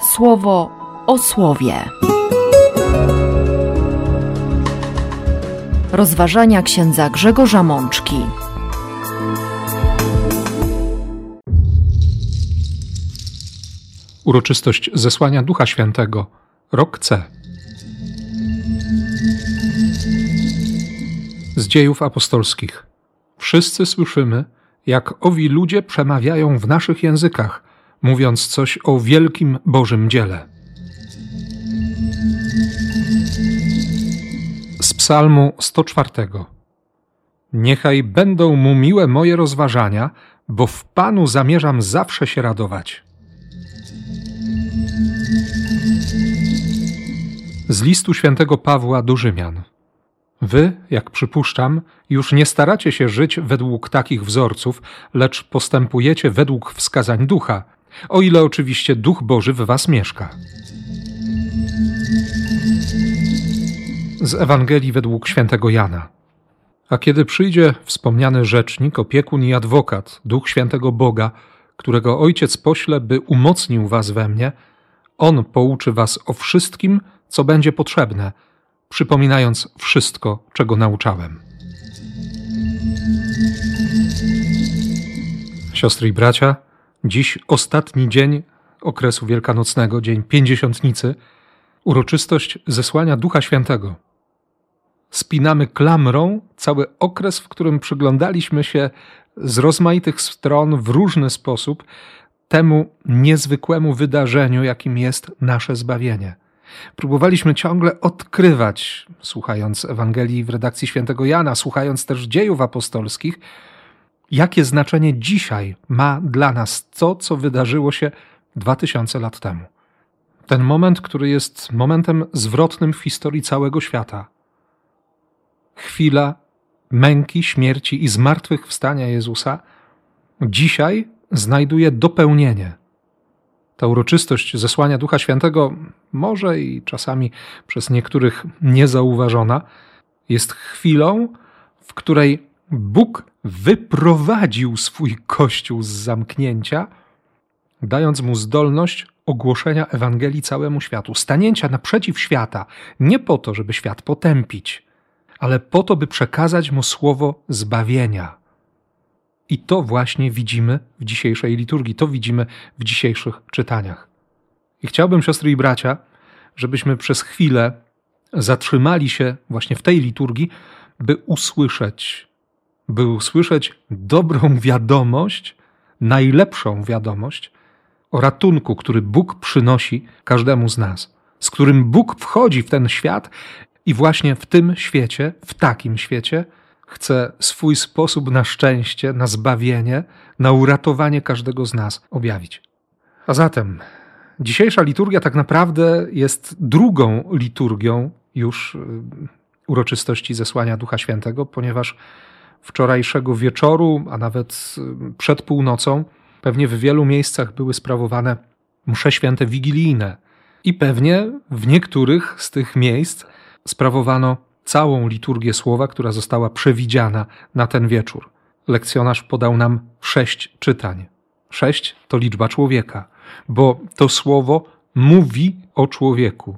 słowo o słowie. Rozważania księdza Grzegorza Mączki. Uroczystość zesłania Ducha Świętego, rok C. Z dziejów apostolskich. Wszyscy słyszymy, jak owi ludzie przemawiają w naszych językach, mówiąc coś o wielkim Bożym dziele. Z Psalmu 104. Niechaj będą mu miłe moje rozważania, bo w Panu zamierzam zawsze się radować. Z listu świętego Pawła do Rzymian. Wy, jak przypuszczam, już nie staracie się żyć według takich wzorców, lecz postępujecie według wskazań ducha, o ile oczywiście duch Boży w was mieszka. Z Ewangelii według świętego Jana. A kiedy przyjdzie wspomniany rzecznik, opiekun i adwokat, duch świętego Boga, którego ojciec pośle, by umocnił was we mnie, on pouczy was o wszystkim, co będzie potrzebne, przypominając wszystko, czego nauczałem. Siostry i bracia, dziś ostatni dzień okresu wielkanocnego, dzień pięćdziesiątnicy, uroczystość zesłania Ducha Świętego. Spinamy klamrą cały okres, w którym przyglądaliśmy się z rozmaitych stron w różny sposób temu niezwykłemu wydarzeniu, jakim jest nasze zbawienie. Próbowaliśmy ciągle odkrywać, słuchając Ewangelii w redakcji świętego Jana, słuchając też dziejów apostolskich, jakie znaczenie dzisiaj ma dla nas to, co wydarzyło się dwa tysiące lat temu. Ten moment, który jest momentem zwrotnym w historii całego świata. Chwila męki, śmierci i zmartwychwstania Jezusa dzisiaj znajduje dopełnienie. Ta uroczystość zesłania Ducha Świętego, może i czasami przez niektórych niezauważona, jest chwilą, w której Bóg wyprowadził swój kościół z zamknięcia, dając mu zdolność ogłoszenia Ewangelii całemu światu, stanięcia naprzeciw świata, nie po to, żeby świat potępić, ale po to, by przekazać mu słowo zbawienia. I to właśnie widzimy w dzisiejszej liturgii, to widzimy w dzisiejszych czytaniach. I chciałbym, siostry i bracia, żebyśmy przez chwilę zatrzymali się właśnie w tej liturgii, by usłyszeć, by usłyszeć dobrą wiadomość, najlepszą wiadomość o ratunku, który Bóg przynosi każdemu z nas, z którym Bóg wchodzi w ten świat i właśnie w tym świecie, w takim świecie, chce swój sposób na szczęście, na zbawienie, na uratowanie każdego z nas objawić. A zatem dzisiejsza liturgia tak naprawdę jest drugą liturgią już y, uroczystości zesłania Ducha Świętego, ponieważ wczorajszego wieczoru, a nawet y, przed północą, pewnie w wielu miejscach były sprawowane msze święte wigilijne. I pewnie w niektórych z tych miejsc sprawowano całą liturgię słowa, która została przewidziana na ten wieczór. Lekcjonarz podał nam sześć czytań. Sześć to liczba człowieka, bo to słowo mówi o człowieku.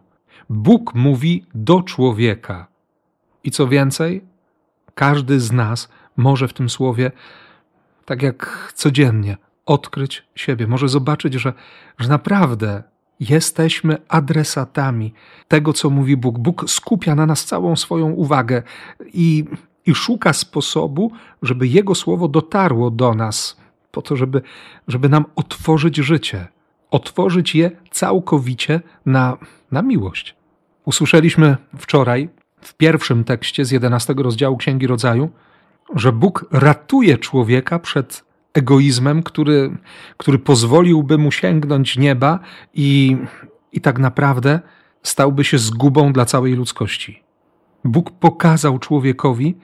Bóg mówi do człowieka. I co więcej, każdy z nas może w tym słowie, tak jak codziennie, odkryć siebie, może zobaczyć, że, że naprawdę Jesteśmy adresatami tego, co mówi Bóg. Bóg skupia na nas całą swoją uwagę i, i szuka sposobu, żeby Jego słowo dotarło do nas, po to, żeby, żeby nam otworzyć życie, otworzyć je całkowicie na, na miłość. Usłyszeliśmy wczoraj w pierwszym tekście z 11 rozdziału Księgi Rodzaju, że Bóg ratuje człowieka przed egoizmem, który, który pozwoliłby mu sięgnąć nieba i, i tak naprawdę stałby się zgubą dla całej ludzkości. Bóg pokazał człowiekowi,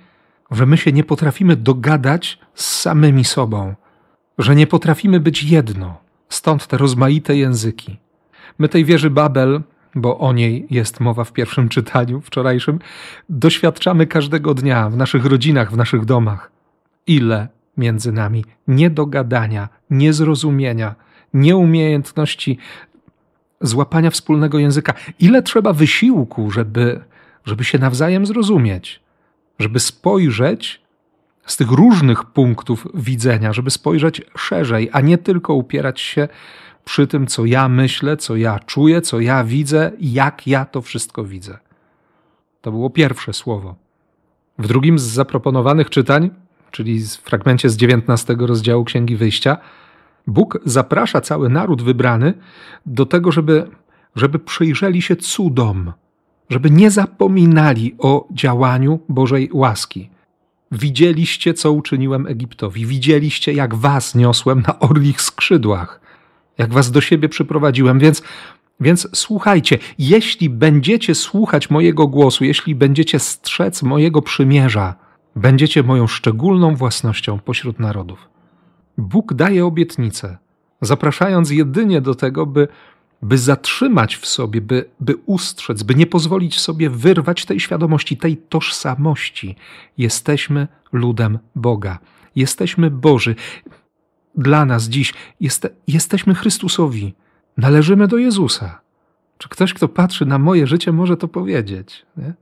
że my się nie potrafimy dogadać z samymi sobą, że nie potrafimy być jedno, stąd te rozmaite języki. My tej wieży Babel, bo o niej jest mowa w pierwszym czytaniu wczorajszym, doświadczamy każdego dnia w naszych rodzinach, w naszych domach. Ile między nami, niedogadania, niezrozumienia, nieumiejętności złapania wspólnego języka. Ile trzeba wysiłku, żeby, żeby się nawzajem zrozumieć, żeby spojrzeć z tych różnych punktów widzenia, żeby spojrzeć szerzej, a nie tylko upierać się przy tym, co ja myślę, co ja czuję, co ja widzę, jak ja to wszystko widzę. To było pierwsze słowo. W drugim z zaproponowanych czytań, czyli w fragmencie z 19 rozdziału Księgi Wyjścia, Bóg zaprasza cały naród wybrany do tego, żeby, żeby przyjrzeli się cudom, żeby nie zapominali o działaniu Bożej łaski. Widzieliście, co uczyniłem Egiptowi, widzieliście, jak was niosłem na orlich skrzydłach, jak was do siebie przyprowadziłem, więc, więc słuchajcie, jeśli będziecie słuchać mojego głosu, jeśli będziecie strzec mojego przymierza, będziecie moją szczególną własnością pośród narodów. Bóg daje obietnicę, zapraszając jedynie do tego, by, by zatrzymać w sobie, by, by ustrzec, by nie pozwolić sobie wyrwać tej świadomości, tej tożsamości. Jesteśmy ludem Boga. Jesteśmy Boży. Dla nas dziś jest, jesteśmy Chrystusowi. Należymy do Jezusa. Czy ktoś, kto patrzy na moje życie, może to powiedzieć? Nie?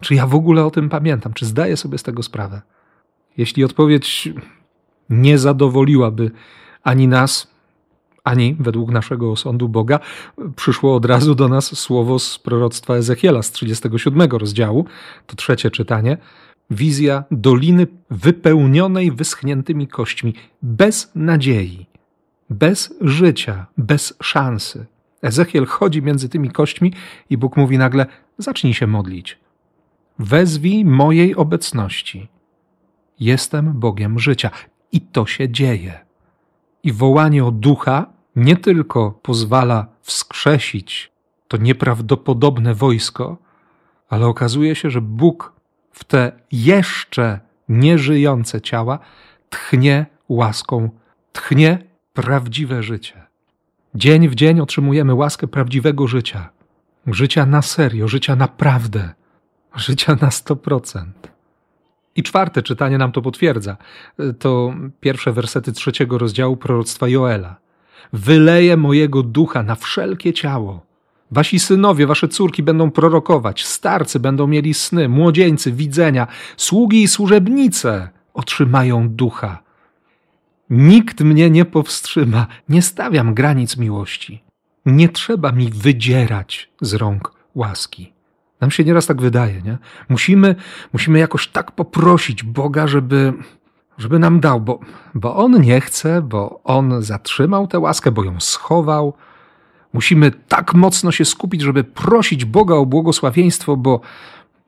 Czy ja w ogóle o tym pamiętam? Czy zdaję sobie z tego sprawę? Jeśli odpowiedź nie zadowoliłaby ani nas, ani według naszego osądu Boga, przyszło od razu do nas słowo z proroctwa Ezechiela z 37 rozdziału, to trzecie czytanie, wizja doliny wypełnionej wyschniętymi kośćmi, bez nadziei, bez życia, bez szansy. Ezechiel chodzi między tymi kośćmi i Bóg mówi nagle: Zacznij się modlić. Wezwij mojej obecności. Jestem Bogiem życia. I to się dzieje. I wołanie o ducha nie tylko pozwala wskrzesić to nieprawdopodobne wojsko, ale okazuje się, że Bóg w te jeszcze nieżyjące ciała tchnie łaską, tchnie prawdziwe życie. Dzień w dzień otrzymujemy łaskę prawdziwego życia. Życia na serio, życia naprawdę, życia na 100%. I czwarte czytanie nam to potwierdza. To pierwsze wersety trzeciego rozdziału proroctwa Joela. Wyleję mojego ducha na wszelkie ciało. Wasi synowie, wasze córki będą prorokować, starcy będą mieli sny, młodzieńcy widzenia, sługi i służebnice otrzymają ducha. Nikt mnie nie powstrzyma, nie stawiam granic miłości. Nie trzeba mi wydzierać z rąk łaski. Nam się nieraz tak wydaje, nie? Musimy, musimy jakoś tak poprosić Boga, żeby, żeby nam dał, bo, bo On nie chce, bo On zatrzymał tę łaskę, bo ją schował. Musimy tak mocno się skupić, żeby prosić Boga o błogosławieństwo, bo,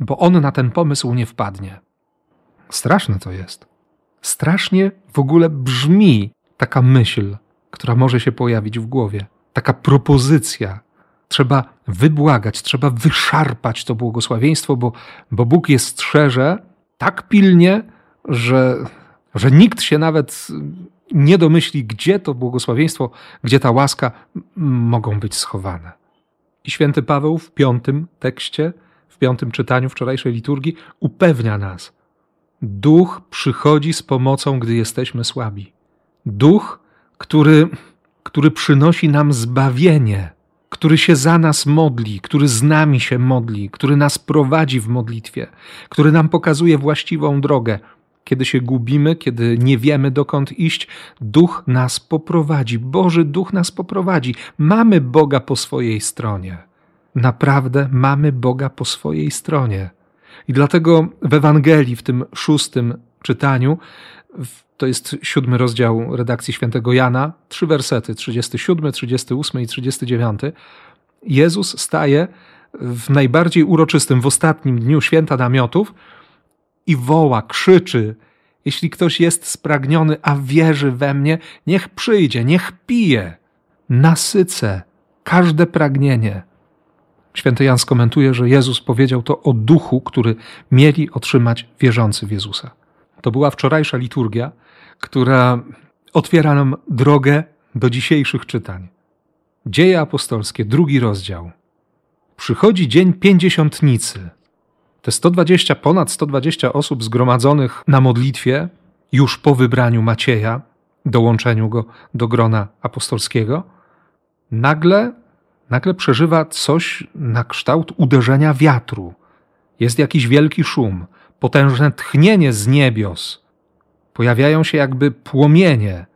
bo On na ten pomysł nie wpadnie. Straszne to jest. Strasznie w ogóle brzmi taka myśl, która może się pojawić w głowie. Taka propozycja, Trzeba wybłagać, trzeba wyszarpać to błogosławieństwo, bo, bo Bóg je strzeże tak pilnie, że, że nikt się nawet nie domyśli, gdzie to błogosławieństwo, gdzie ta łaska mogą być schowane. I święty Paweł w piątym tekście, w piątym czytaniu wczorajszej liturgii upewnia nas: Duch przychodzi z pomocą, gdy jesteśmy słabi. Duch, który, który przynosi nam zbawienie który się za nas modli, który z nami się modli, który nas prowadzi w modlitwie, który nam pokazuje właściwą drogę. Kiedy się gubimy, kiedy nie wiemy dokąd iść, Duch nas poprowadzi, Boży Duch nas poprowadzi. Mamy Boga po swojej stronie. Naprawdę mamy Boga po swojej stronie. I dlatego w Ewangelii, w tym szóstym czytaniu, to jest siódmy rozdział redakcji świętego Jana, trzy wersety, 37, 38 i 39. Jezus staje w najbardziej uroczystym, w ostatnim dniu święta namiotów i woła, krzyczy: Jeśli ktoś jest spragniony, a wierzy we mnie, niech przyjdzie, niech pije, nasycę każde pragnienie. Święty Jan skomentuje, że Jezus powiedział to o duchu, który mieli otrzymać wierzący w Jezusa. To była wczorajsza liturgia, która otwiera nam drogę do dzisiejszych czytań. Dzieje apostolskie, drugi rozdział. Przychodzi dzień pięćdziesiątnicy. Te 120, ponad 120 osób zgromadzonych na modlitwie, już po wybraniu Macieja, dołączeniu go do grona apostolskiego, nagle nagle przeżywa coś na kształt uderzenia wiatru. Jest jakiś wielki szum, potężne tchnienie z niebios. Pojawiają się jakby płomienie,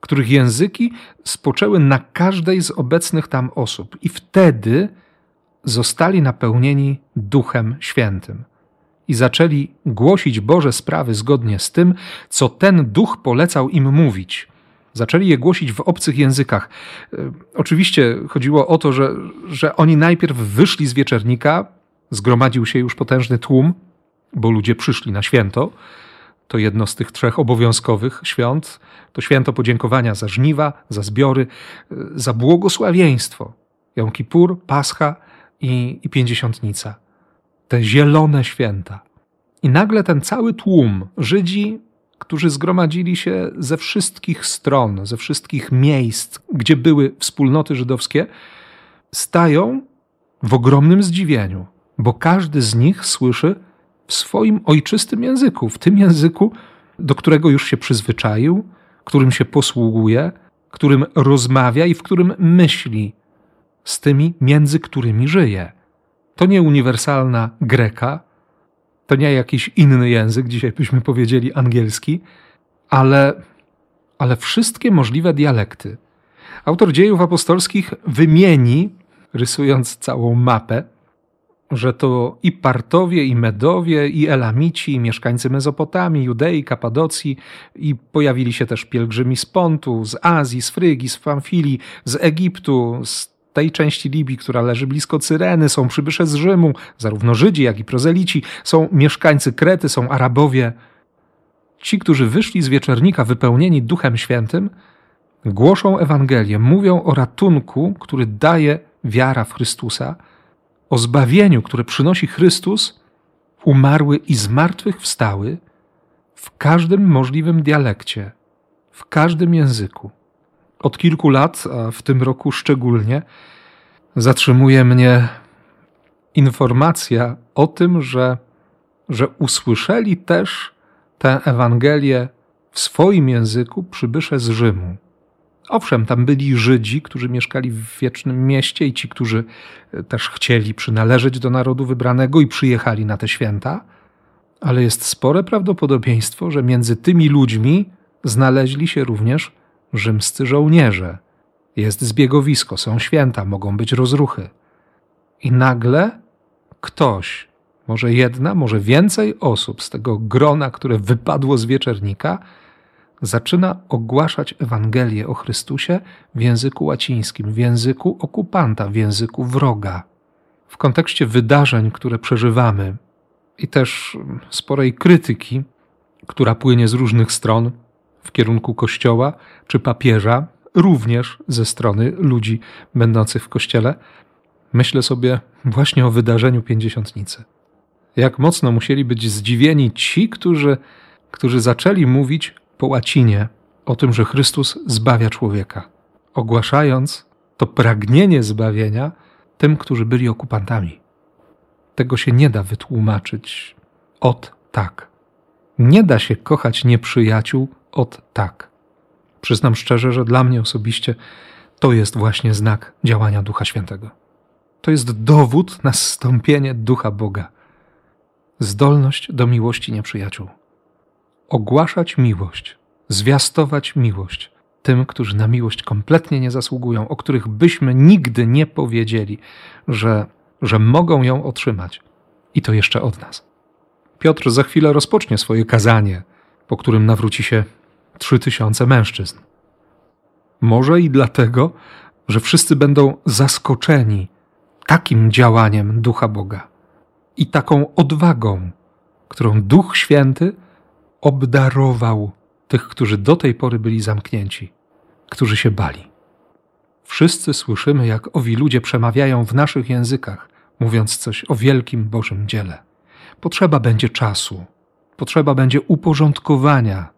których języki spoczęły na każdej z obecnych tam osób, i wtedy zostali napełnieni Duchem Świętym i zaczęli głosić Boże sprawy zgodnie z tym, co ten duch polecał im mówić. Zaczęli je głosić w obcych językach. E, oczywiście chodziło o to, że, że oni najpierw wyszli z wieczernika, zgromadził się już potężny tłum, bo ludzie przyszli na święto. To jedno z tych trzech obowiązkowych świąt. To święto podziękowania za żniwa, za zbiory, e, za błogosławieństwo. Jom Kippur, Pascha i, i Pięćdziesiątnica te zielone święta. I nagle ten cały tłum Żydzi, którzy zgromadzili się ze wszystkich stron, ze wszystkich miejsc, gdzie były wspólnoty żydowskie, stają w ogromnym zdziwieniu, bo każdy z nich słyszy w swoim ojczystym języku, w tym języku, do którego już się przyzwyczaił, którym się posługuje, którym rozmawia i w którym myśli, z tymi, między którymi żyje. To nie uniwersalna greka, to nie jakiś inny język, dzisiaj byśmy powiedzieli angielski, ale, ale wszystkie możliwe dialekty. Autor dziejów apostolskich wymieni, rysując całą mapę, że to i Partowie, i Medowie, i Elamici, i mieszkańcy Mezopotamii, Judei, Kapadocji, i pojawili się też pielgrzymi z Pontu, z Azji, z Frygii, z Pamfilii, z Egiptu, z tej części Libii, która leży blisko Cyreny, są przybysze z Rzymu, zarówno Żydzi, jak i prozelici, są mieszkańcy Krety, są Arabowie. Ci, którzy wyszli z wieczernika wypełnieni Duchem Świętym, głoszą Ewangelię, mówią o ratunku, który daje wiara w Chrystusa, o zbawieniu, które przynosi Chrystus, umarły i zmartwychwstały w każdym możliwym dialekcie, w każdym języku od kilku lat, a w tym roku szczególnie, zatrzymuje mnie informacja o tym, że, że usłyszeli też tę Ewangelię w swoim języku przybysze z Rzymu. Owszem, tam byli Żydzi, którzy mieszkali w wiecznym mieście i ci, którzy też chcieli przynależeć do narodu wybranego i przyjechali na te święta, ale jest spore prawdopodobieństwo, że między tymi ludźmi znaleźli się również rzymscy żołnierze. Jest zbiegowisko, są święta, mogą być rozruchy. I nagle ktoś, może jedna, może więcej osób z tego grona, które wypadło z wieczernika, zaczyna ogłaszać Ewangelię o Chrystusie w języku łacińskim, w języku okupanta, w języku wroga. W kontekście wydarzeń, które przeżywamy i też sporej krytyki, która płynie z różnych stron, w kierunku kościoła czy papieża, również ze strony ludzi będących w kościele, myślę sobie właśnie o wydarzeniu pięćdziesiątnicy. Jak mocno musieli być zdziwieni ci, którzy, którzy zaczęli mówić po łacinie o tym, że Chrystus zbawia człowieka, ogłaszając to pragnienie zbawienia tym, którzy byli okupantami. Tego się nie da wytłumaczyć od tak. Nie da się kochać nieprzyjaciół od tak. Przyznam szczerze, że dla mnie osobiście to jest właśnie znak działania Ducha Świętego. To jest dowód na zstąpienie Ducha Boga. Zdolność do miłości nieprzyjaciół. Ogłaszać miłość, zwiastować miłość tym, którzy na miłość kompletnie nie zasługują, o których byśmy nigdy nie powiedzieli, że, że mogą ją otrzymać. I to jeszcze od nas. Piotr za chwilę rozpocznie swoje kazanie, po którym nawróci się trzy tysiące mężczyzn. Może i dlatego, że wszyscy będą zaskoczeni takim działaniem Ducha Boga i taką odwagą, którą Duch Święty obdarował tych, którzy do tej pory byli zamknięci, którzy się bali. Wszyscy słyszymy, jak owi ludzie przemawiają w naszych językach, mówiąc coś o wielkim Bożym dziele. Potrzeba będzie czasu, potrzeba będzie uporządkowania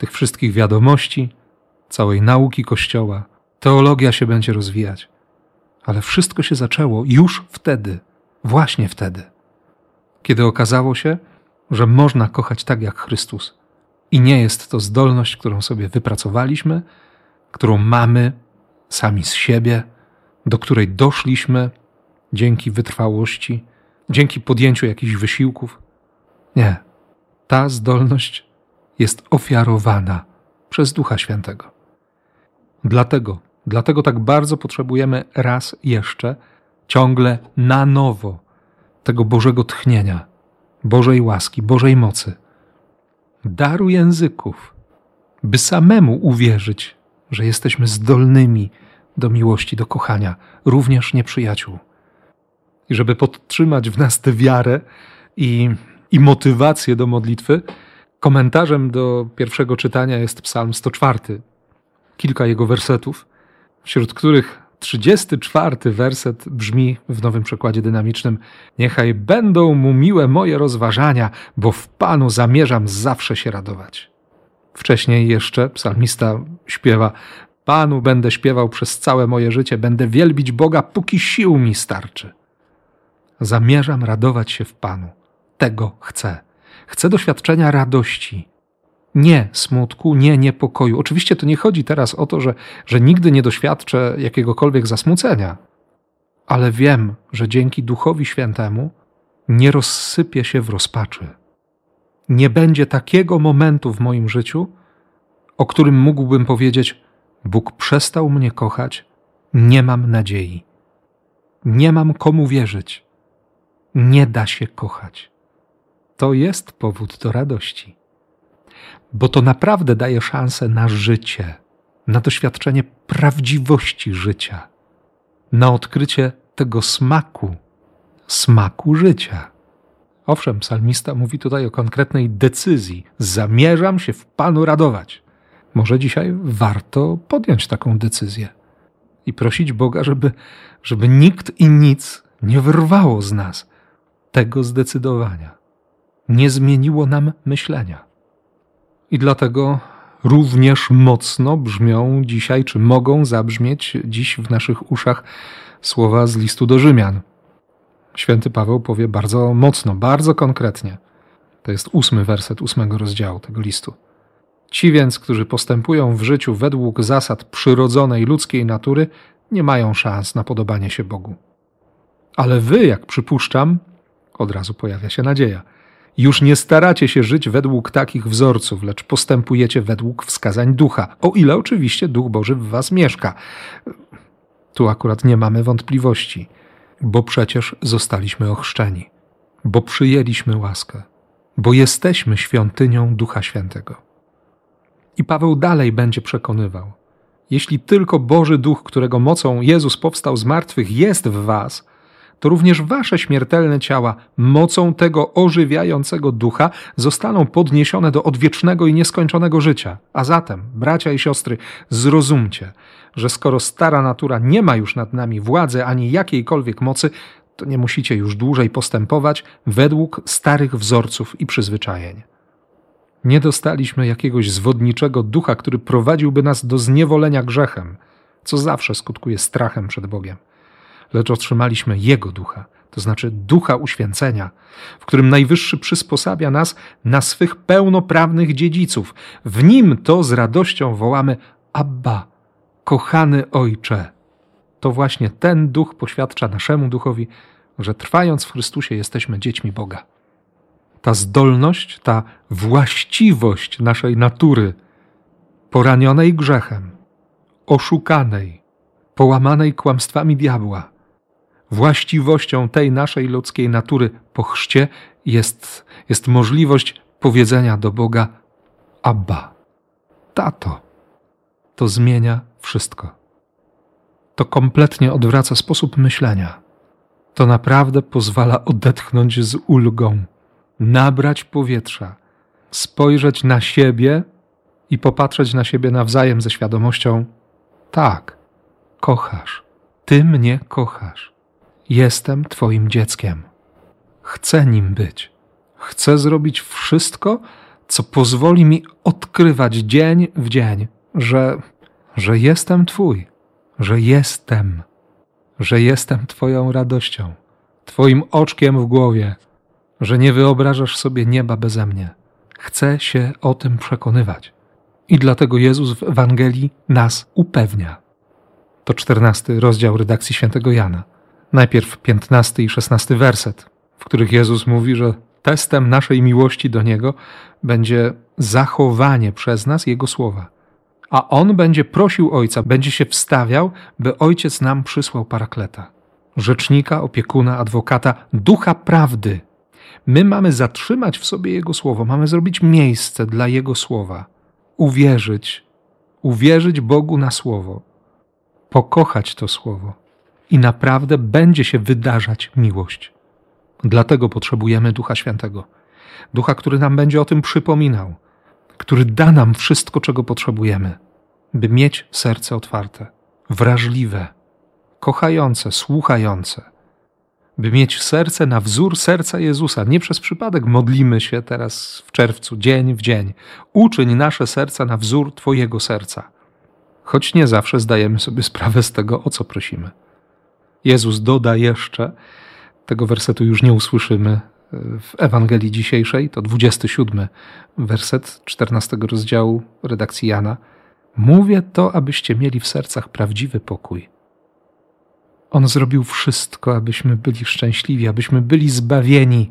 tych wszystkich wiadomości, całej nauki Kościoła. Teologia się będzie rozwijać. Ale wszystko się zaczęło już wtedy, właśnie wtedy, kiedy okazało się, że można kochać tak jak Chrystus. I nie jest to zdolność, którą sobie wypracowaliśmy, którą mamy sami z siebie, do której doszliśmy dzięki wytrwałości, dzięki podjęciu jakichś wysiłków. Nie. Ta zdolność jest ofiarowana przez Ducha Świętego. Dlatego, dlatego tak bardzo potrzebujemy raz jeszcze, ciągle na nowo tego Bożego tchnienia, Bożej łaski, Bożej mocy, daru języków, by samemu uwierzyć, że jesteśmy zdolnymi do miłości, do kochania, również nieprzyjaciół. I żeby podtrzymać w nas tę wiarę i, i motywację do modlitwy, komentarzem do pierwszego czytania jest Psalm 104, kilka jego wersetów, wśród których 34 werset brzmi w nowym przekładzie dynamicznym: Niechaj będą mu miłe moje rozważania, bo w Panu zamierzam zawsze się radować. Wcześniej jeszcze psalmista śpiewa: Panu będę śpiewał przez całe moje życie, będę wielbić Boga, póki sił mi starczy. Zamierzam radować się w Panu. Tego chcę. Chcę doświadczenia radości, nie smutku, nie niepokoju. Oczywiście to nie chodzi teraz o to, że, że nigdy nie doświadczę jakiegokolwiek zasmucenia, ale wiem, że dzięki Duchowi Świętemu nie rozsypię się w rozpaczy. Nie będzie takiego momentu w moim życiu, o którym mógłbym powiedzieć: Bóg przestał mnie kochać, nie mam nadziei, nie mam komu wierzyć, nie da się kochać. To jest powód do radości bo to naprawdę daje szansę na życie, na doświadczenie prawdziwości życia, na odkrycie tego smaku, smaku życia. Owszem, psalmista mówi tutaj o konkretnej decyzji: zamierzam się w Panu radować. Może dzisiaj warto podjąć taką decyzję i prosić Boga, żeby, żeby nikt i nic nie wyrwało z nas tego zdecydowania, nie zmieniło nam myślenia. I dlatego również mocno brzmią dzisiaj, czy mogą zabrzmieć dziś w naszych uszach słowa z listu do Rzymian. Święty Paweł powie bardzo mocno, bardzo konkretnie. To jest ósmy werset ósmego rozdziału tego listu. Ci więc, którzy postępują w życiu według zasad przyrodzonej ludzkiej natury, nie mają szans na podobanie się Bogu. Ale wy, jak przypuszczam, od razu pojawia się nadzieja – już nie staracie się żyć według takich wzorców, lecz postępujecie według wskazań ducha, o ile oczywiście duch Boży w was mieszka. Tu akurat nie mamy wątpliwości, bo przecież zostaliśmy ochrzczeni, bo przyjęliśmy łaskę, bo jesteśmy świątynią Ducha Świętego. I Paweł dalej będzie przekonywał: Jeśli tylko Boży Duch, którego mocą Jezus powstał z martwych, jest w Was, to również wasze śmiertelne ciała, mocą tego ożywiającego ducha, zostaną podniesione do odwiecznego i nieskończonego życia. A zatem, bracia i siostry, zrozumcie, że skoro stara natura nie ma już nad nami władzy ani jakiejkolwiek mocy, to nie musicie już dłużej postępować według starych wzorców i przyzwyczajeń. Nie dostaliśmy jakiegoś zwodniczego ducha, który prowadziłby nas do zniewolenia grzechem, co zawsze skutkuje strachem przed Bogiem lecz otrzymaliśmy Jego ducha, to znaczy ducha uświęcenia, w którym Najwyższy przysposabia nas na swych pełnoprawnych dziedziców. W nim to z radością wołamy Abba, kochany Ojcze. To właśnie ten duch poświadcza naszemu duchowi, że trwając w Chrystusie jesteśmy dziećmi Boga. Ta zdolność, ta właściwość naszej natury, poranionej grzechem, oszukanej, połamanej kłamstwami diabła, właściwością tej naszej ludzkiej natury po chrzcie jest, jest możliwość powiedzenia do Boga Abba, tato. To zmienia wszystko. To kompletnie odwraca sposób myślenia. To naprawdę pozwala odetchnąć z ulgą, nabrać powietrza, spojrzeć na siebie i popatrzeć na siebie nawzajem ze świadomością: tak, kochasz, ty mnie kochasz. Jestem Twoim dzieckiem. Chcę nim być. Chcę zrobić wszystko, co pozwoli mi odkrywać dzień w dzień, że, że jestem Twój, że jestem, że jestem Twoją radością, Twoim oczkiem w głowie, że nie wyobrażasz sobie nieba beze mnie. Chcę się o tym przekonywać. I dlatego Jezus w Ewangelii nas upewnia To czternasty rozdział redakcji świętego Jana. Najpierw piętnasty i szesnasty werset, w których Jezus mówi, że testem naszej miłości do Niego będzie zachowanie przez nas Jego słowa. A On będzie prosił Ojca, będzie się wstawiał, by Ojciec nam przysłał parakleta. Rzecznika, opiekuna, adwokata, ducha prawdy. My mamy zatrzymać w sobie Jego słowo, mamy zrobić miejsce dla Jego słowa. Uwierzyć, uwierzyć Bogu na słowo, pokochać to słowo i naprawdę będzie się wydarzać miłość. Dlatego potrzebujemy Ducha Świętego. Ducha, który nam będzie o tym przypominał, który da nam wszystko, czego potrzebujemy, by mieć serce otwarte, wrażliwe, kochające, słuchające, by mieć serce na wzór serca Jezusa. Nie przez przypadek modlimy się teraz w czerwcu, dzień w dzień. Uczyń nasze serca na wzór Twojego serca. Choć nie zawsze zdajemy sobie sprawę z tego, o co prosimy. Jezus doda jeszcze, tego wersetu już nie usłyszymy w Ewangelii dzisiejszej, to 27 werset 14 rozdziału redakcji Jana. Mówię to, abyście mieli w sercach prawdziwy pokój. On zrobił wszystko, abyśmy byli szczęśliwi, abyśmy byli zbawieni,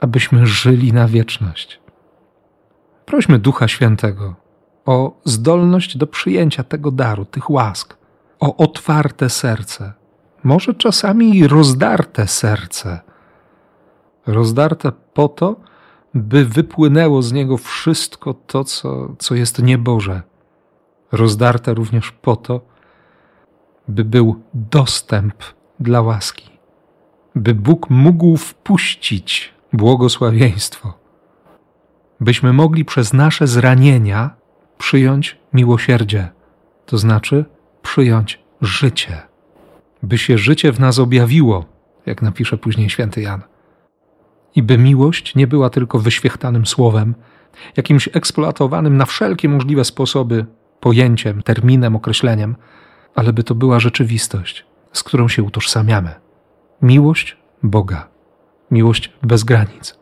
abyśmy żyli na wieczność. Prośmy Ducha Świętego o zdolność do przyjęcia tego daru, tych łask, o otwarte serce, może czasami rozdarte serce. Rozdarte po to, by wypłynęło z niego wszystko to, co, co jest nieboże. Rozdarte również po to, by był dostęp dla łaski, by Bóg mógł wpuścić błogosławieństwo, byśmy mogli przez nasze zranienia przyjąć miłosierdzie, to znaczy przyjąć życie by się życie w nas objawiło, jak napisze później święty Jan. I by miłość nie była tylko wyświechtanym słowem, jakimś eksploatowanym na wszelkie możliwe sposoby pojęciem, terminem, określeniem, ale by to była rzeczywistość, z którą się utożsamiamy. Miłość Boga, miłość bez granic,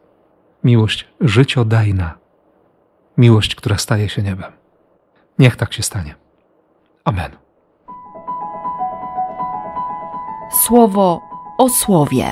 miłość życiodajna, miłość, która staje się niebem. Niech tak się stanie. Amen. Słowo o słowie.